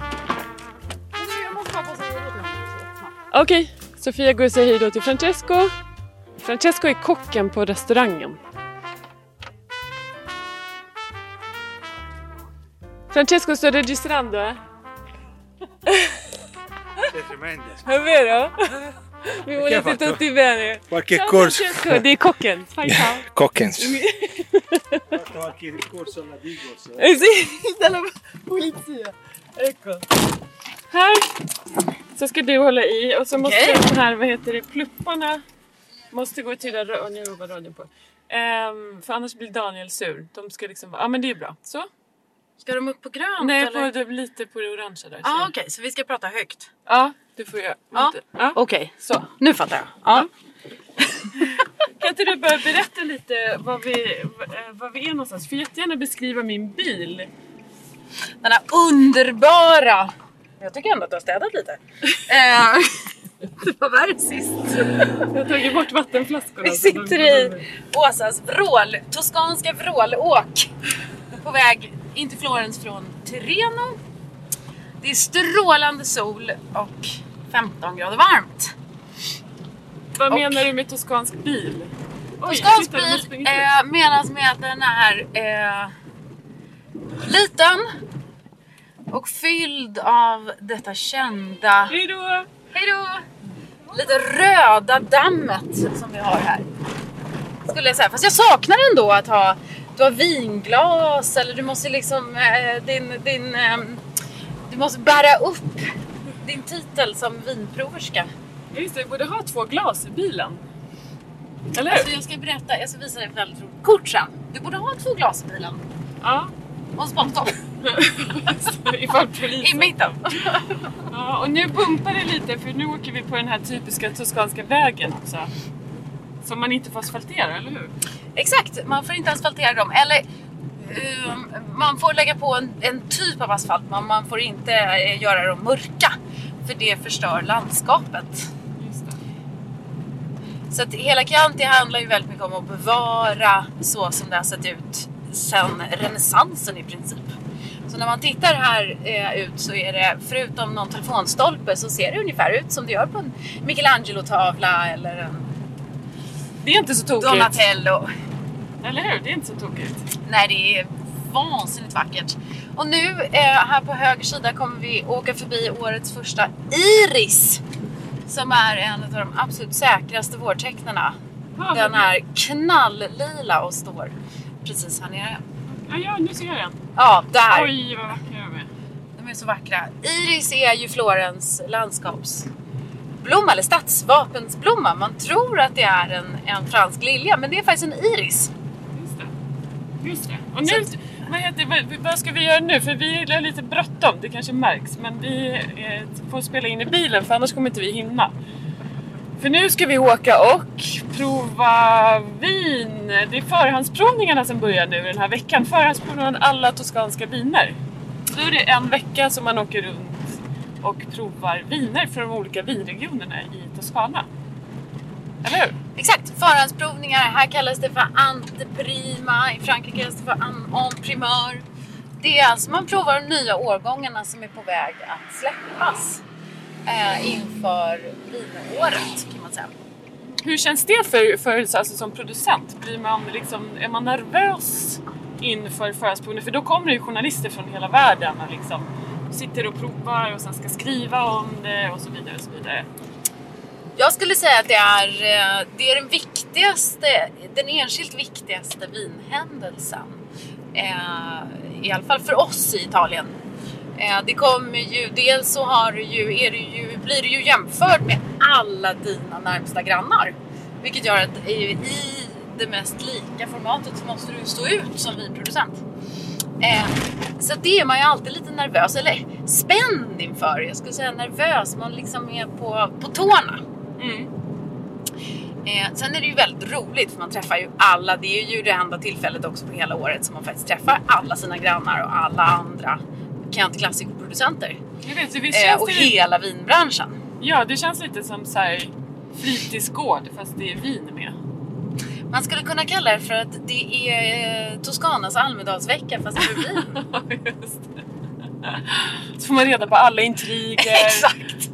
här. Okej, Sofia går och säger hej då till Francesco. Francesco är kocken på restaurangen. Francesco sto registrando eh? Sei. È vero? Vi volete tutti bene. Qualche Ciao corso. Francesco, är kocken. Fai ciao. Cockens. Qualche ricorso alla Digos. Eh sì, dalla polizia. Ecco. Här så ska du hålla i och så måste Okej. de här, vad heter det, plupparna måste gå till rö- Nu var radion på. Ehm, för annars blir Daniel sur. De ska liksom ja men det är bra. Så. Ska de upp på grönt Nej, eller? på, det, lite på det orangea där. Ah, okej, så vi ska prata högt. Ja, du får göra. Ja. Lite. Ja. Okej, Så. nu fattar jag. Ja. Kan inte du börja berätta lite var vi, eh, var vi är någonstans? Får jättegärna beskriva min bil. Den här underbara... Jag tycker ändå att du har städat lite. Eh, det var värre sist. Jag har tagit bort vattenflaskorna. Vi sitter i Åsas vrål, toskanska vrålåk. På väg in till Florens från Tirreno. Det är strålande sol och 15 grader varmt. Vad Och- menar du med toskansk bil? Oj, Toskansk bil eh, menas med att den är eh, liten och fylld av detta kända, Hej då! hejdå, lite röda dammet som vi har här. Skulle jag säga. Fast jag saknar ändå att ha, du har vinglas eller du måste liksom, eh, din, din, ehm, du måste bära upp din titel som vinproverska. Just det, vi borde ha två glas i bilen. Eller hur? Alltså jag ska berätta, jag ska visa dig ett väldigt roligt kort sen. Du borde ha två glas i bilen. Ja. Och sponsor. Ifall I polisen... mitten. Ja, och nu bumpar det lite för nu åker vi på den här typiska toskanska vägen också. Som man inte får asfaltera, eller hur? Exakt, man får inte asfaltera dem. Eller ehm, man får lägga på en, en typ av asfalt, men man får inte eh, göra dem mörka. För det förstör landskapet. Så att hela Chianti handlar ju väldigt mycket om att bevara så som det har sett ut sedan renässansen i princip. Så när man tittar här eh, ut så är det, förutom någon telefonstolpe, så ser det ungefär ut som det gör på en Michelangelo-tavla eller en Det är inte så tokigt. Donatello. Eller hur? Det är inte så tokigt. Nej, det är vansinnigt vackert. Och nu eh, här på höger sida kommer vi åka förbi årets första Iris. Som är en av de absolut säkraste vårtecknarna. Ja, Den är knalllila och står precis här nere. Ja, ja, nu ser jag den. Ja, där. Oj, vad vackra de är. De är så vackra. Iris är ju Florens landskapsblomma, eller stadsvapensblomma. Man tror att det är en, en fransk lilja, men det är faktiskt en iris. Just det. Just det. Och nu, vad, heter, vad, vad ska vi göra nu? För vi har lite bråttom, det kanske märks. Men vi eh, får spela in i bilen för annars kommer inte vi hinna. För nu ska vi åka och prova vin. Det är förhandsprovningarna som börjar nu den här veckan. Förhandsprovningen av alla toskanska viner. Så då är det en vecka som man åker runt och provar viner från de olika vinregionerna i Toscana. Eller hur? Exakt, förhandsprovningar. Här kallas det för anteprima. I Frankrike kallas det för en. Det är alltså man provar de nya årgångarna som är på väg att släppas eh, inför vinåret kan man säga. Hur känns det för, för alltså, som producent? Blir man liksom, är man nervös inför förhandsprovningen? För då kommer det ju journalister från hela världen och liksom sitter och provar och sen ska skriva om det och så vidare. Och så vidare. Jag skulle säga att det är, eh, det är den viktigaste, den enskilt viktigaste vinhändelsen. Eh, I alla fall för oss i Italien. Eh, det kommer ju, dels så har du ju, är du ju, blir du ju jämförd med alla dina närmsta grannar. Vilket gör att i, i det mest lika formatet så måste du stå ut som vinproducent. Eh, så det är man ju alltid lite nervös, eller spänd inför. Jag skulle säga nervös, man liksom är på, på tårna. Mm. Eh, sen är det ju väldigt roligt för man träffar ju alla. Det är ju det enda tillfället också på hela året som man faktiskt träffar alla sina grannar och alla andra så visst Eh, och det, hela vinbranschen. ja, det känns lite som så här fritidsgård fast det är vin med. Man skulle kunna kalla det för att det är Toscanas Almedalsvecka fast för vin. Just det. Så får man reda på alla intriger.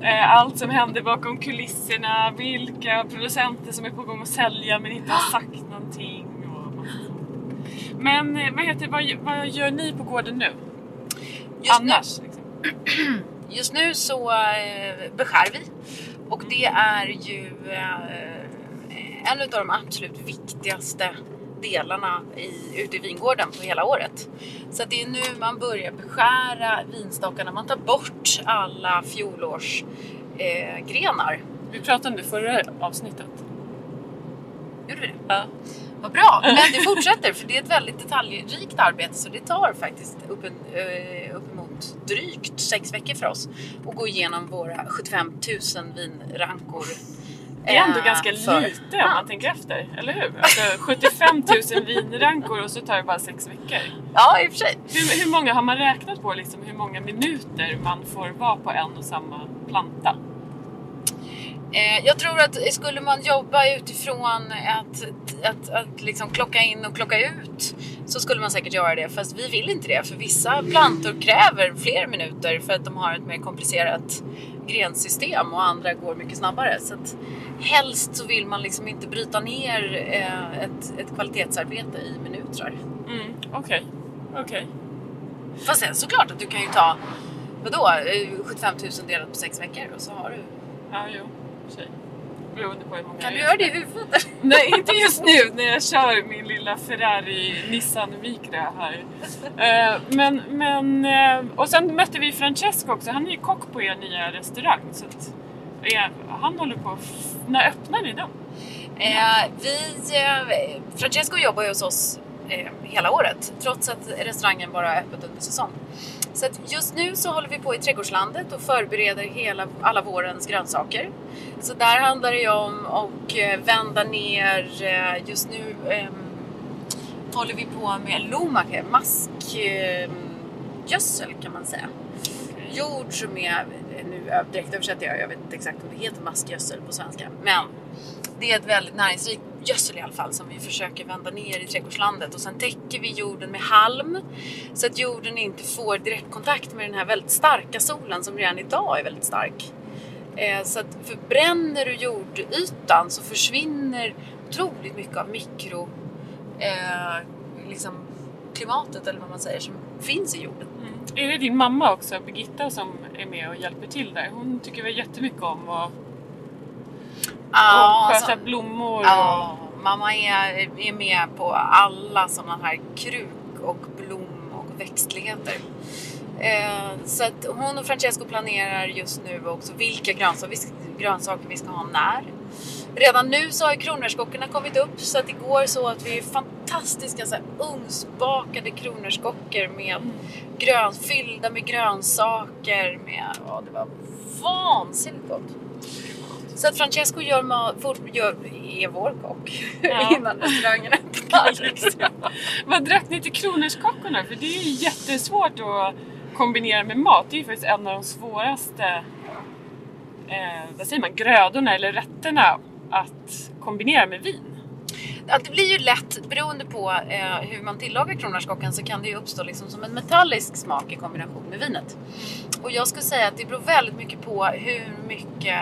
Eh, allt som händer bakom kulisserna, vilka producenter som är på gång att sälja men inte har sagt någonting. Men eh, vad, heter, vad, vad gör ni på gården nu? Just nu, Annars? Liksom? Just nu så eh, beskär vi och det är ju en av de absolut viktigaste delarna i, ute i vingården på hela året. Så det är nu man börjar beskära vinstockarna, man tar bort alla fjolårsgrenar. Eh. Vi pratade om det förra avsnittet. Gjorde vi det? Ja. Vad bra! Men det fortsätter för det är ett väldigt detaljrikt arbete så det tar faktiskt upp en, eh, uppemot drygt sex veckor för oss att gå igenom våra 75 000 vinrankor. Det är ändå eh, ganska för lite om man tänker efter, eller hur? Alltså 75 000 vinrankor och så tar det bara sex veckor. Ja, i och för sig. Hur, hur många har man räknat på liksom, hur många minuter man får vara på en och samma planta? Eh, jag tror att skulle man jobba utifrån att, att, att liksom klocka in och klocka ut så skulle man säkert göra det. Fast vi vill inte det för vissa plantor kräver fler minuter för att de har ett mer komplicerat grensystem och andra går mycket snabbare. Så att helst så vill man liksom inte bryta ner eh, ett, ett kvalitetsarbete i minuter. Mm, Okej, okej. Fast sen såklart att du kan ju ta vadå, eh, 75 000 delat på sex veckor och så har du... Ja, jo. sig. Beroende på hur många Kan du göra det i huvudet? Nej, inte just nu när jag kör min lilla Ferrari Nissan Micra här. Eh, men, men, eh, och sen mötte vi Francesco också. Han är ju kock på er nya restaurang. Så att, eh, han håller på... När öppnar ni den? Eh, vi, Francesco jobbar ju hos oss eh, hela året trots att restaurangen bara är öppet under säsong. Så att just nu så håller vi på i trädgårdslandet och förbereder hela, alla vårens grönsaker. Så där handlar det ju om att eh, vända ner, eh, just nu eh, håller vi på med Lomake, maskgödsel eh, ehm, kan man säga. Jord som är, nu direktöversätter direkt översätter jag, jag vet inte exakt om det heter maskgödsel på svenska, men det är ett väldigt näringsrikt gödsel i alla fall som vi försöker vända ner i trädgårdslandet och sen täcker vi jorden med halm så att jorden inte får direktkontakt med den här väldigt starka solen som redan idag är väldigt stark. Eh, så att förbränner du jordytan så försvinner otroligt mycket av mikro eh, liksom klimatet eller vad man säger som finns i jorden. Är det din mamma också, Birgitta, som är med och hjälper till där? Hon tycker väl jättemycket om att och sköta alltså- blommor Ja, mamma är, är med på alla sådana här kruk och blom och växtligheter. Eh, så att hon och Francesco planerar just nu också vilka grönsaker vi, grönsaker vi ska ha när. Redan nu så har ju kronärtskockorna kommit upp så att det går så att vi fantastiska så här, ugnsbakade kronärtskockor med grön, fyllda med grönsaker. Med, ja, det var vansinnigt gott. Så att Francesco gör, ma- fort, gör, är vår kock Ja. innan restaurangen öppnar. Vad drack ni till kronärtskockorna? För det är ju jättesvårt att kombinera med mat. Det är ju faktiskt en av de svåraste eh, vad säger man, grödorna eller rätterna att kombinera med vin. Att det blir ju lätt, beroende på eh, hur man tillagar kronärtskockan så kan det ju uppstå liksom som en metallisk smak i kombination med vinet. Och jag skulle säga att det beror väldigt mycket på hur mycket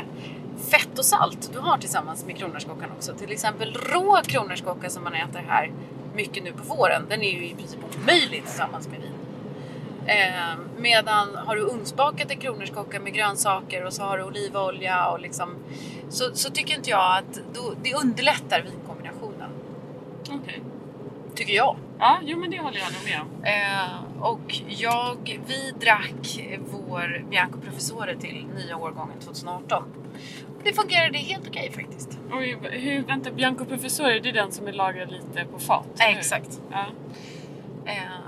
fett och salt du har tillsammans med kronärtskockan också. Till exempel rå kronärtskocka som man äter här mycket nu på våren, den är ju i princip omöjlig tillsammans med vin. Eh, medan har du ugnsbakade kronärtskockar med grönsaker och så har du olivolja och liksom så, så tycker inte jag att då, det underlättar vinkombinationen. Okej. Tycker jag. Ja, jo men det håller jag nog med om. Eh, och jag, vi drack vår Bianco Professore till nya årgången 2018. Det fungerade helt okej faktiskt. Och hur, vänta, Bianco Professore, det är den som är lagrad lite på fat? hur? Exakt. Ja. Eh,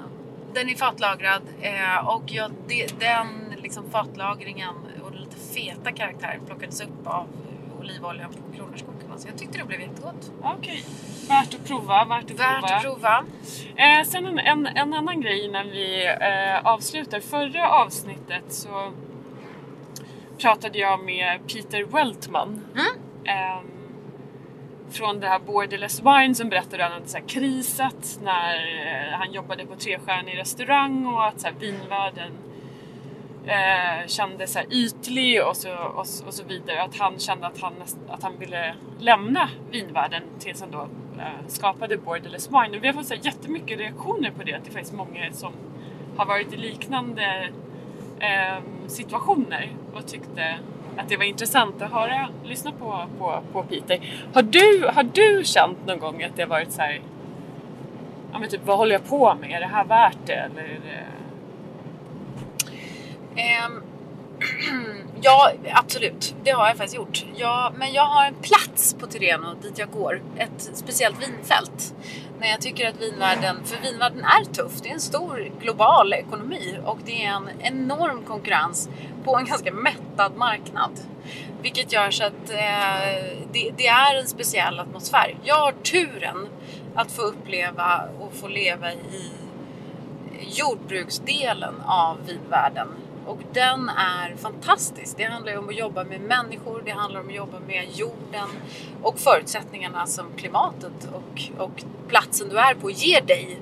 den är fatlagrad eh, och jag, det, den liksom fatlagringen och den lite feta karaktären plockades upp av olivoljan på kronärtskockorna. Så jag tyckte det blev jättegott. Okej. Värt att prova, värt att Värt prova. att prova. Eh, sen en, en, en annan grej innan vi eh, avslutar. Förra avsnittet så pratade jag med Peter Weltman. Mm från det här Borderless Wine som berättade att han hade så här krisat när eh, han jobbade på trestjärnig restaurang och att så här, vinvärlden eh, kände så här ytlig och så, och, och så vidare. Att han kände att han, att han ville lämna vinvärlden tills han då eh, skapade Borderless Wine. Och vi har fått så här, jättemycket reaktioner på det, att det är faktiskt många som har varit i liknande eh, situationer och tyckte att det var intressant att höra, lyssna på, på, på Peter. Har du, har du känt någon gång att det har varit så här, ja men typ vad håller jag på med? Är det här värt det? Eller är det... Ehm, ja, absolut. Det har jag faktiskt gjort. Jag, men jag har en plats på Tireno dit jag går. Ett speciellt vinfält. När jag tycker att vinvärlden, för vinvärlden är tuff. Det är en stor global ekonomi och det är en enorm konkurrens på en ganska mättad marknad. Vilket gör så att eh, det, det är en speciell atmosfär. Jag har turen att få uppleva och få leva i jordbruksdelen av vinvärlden. Och den är fantastisk. Det handlar ju om att jobba med människor, det handlar om att jobba med jorden och förutsättningarna som klimatet och, och platsen du är på ger dig.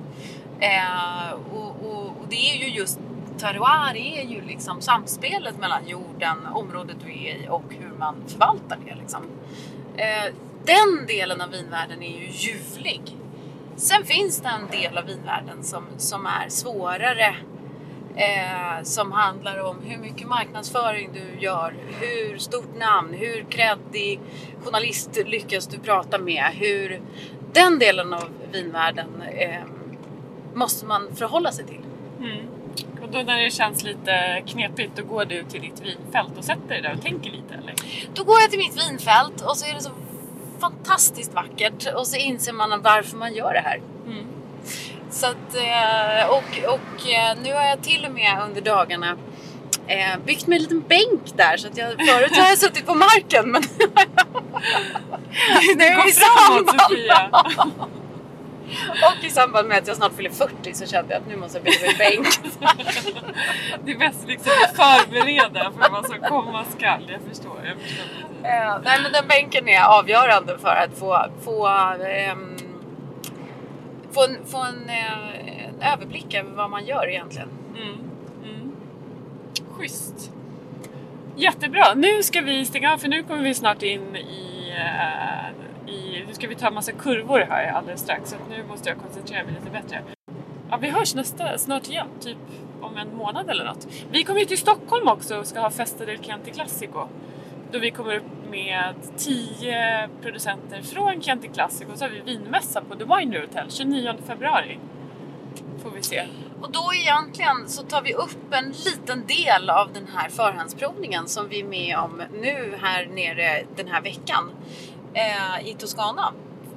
Eh, och, och, och det är ju just terroir är ju liksom samspelet mellan jorden, området du är i och hur man förvaltar det. Liksom. Eh, den delen av vinvärlden är ju ljuvlig. Sen finns det en del av vinvärlden som, som är svårare. Eh, som handlar om hur mycket marknadsföring du gör, hur stort namn, hur kreddig journalist lyckas du prata med, hur den delen av vinvärlden eh, måste man förhålla sig till. Mm. Och då när det känns lite knepigt, då går du till ditt vinfält och sätter dig där och tänker lite eller? Då går jag till mitt vinfält och så är det så fantastiskt vackert och så inser man varför man gör det här. Mm. Så att, eh, och, och eh, nu har jag till och med under dagarna eh, byggt mig en liten bänk där så att jag förut har jag suttit på marken men Det är går framåt. Sofia! och i samband med att jag snart fyller 40 så kände jag att nu måste jag bygga mig en bänk. Det är bäst liksom att förbereda för vad som komma skall. Jag förstår. Jag förstår. Nej men den bänken är avgörande för att få, få, ehm, få, en, få en, eh, en överblick över vad man gör egentligen. Mm. Mm. Schysst. Jättebra. Nu ska vi stänga av för nu kommer vi snart in i, eh, i nu ska vi ta en massa kurvor här alldeles strax så nu måste jag koncentrera mig lite bättre. Ja, vi hörs nästa, snart igen, typ om en månad eller något. Vi kommer ju till Stockholm också och ska ha Festa del Chianti Classico. Då vi kommer upp med 10 producenter från Chianti Classico och så har vi vinmässa på The Winery Hotel 29 februari. Får vi se. Och då egentligen så tar vi upp en liten del av den här förhandsprovningen som vi är med om nu här nere den här veckan eh, i Toscana.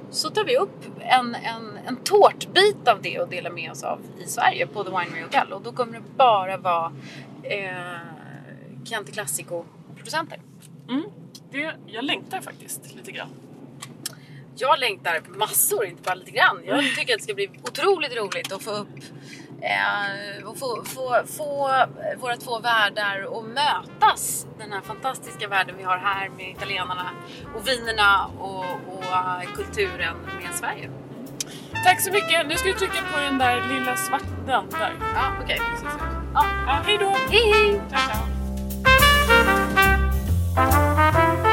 Så tar vi upp en, en, en tårtbit av det och delar med oss av i Sverige på The Winery Hotel och då kommer det bara vara eh, Chianti Classico-producenter. Mm. Det, jag längtar faktiskt lite grann. Jag längtar massor, inte bara lite grann. Jag tycker att det ska bli otroligt roligt att få upp eh, och få, få, få våra två världar att mötas. Den här fantastiska världen vi har här med italienarna och vinerna och, och eh, kulturen med Sverige. Tack så mycket. Nu ska vi trycka på den där lilla svarta där. Ja, okej. Precis. Ja. Ja, hej då! Hej hej! Ciao, ciao. Thank you.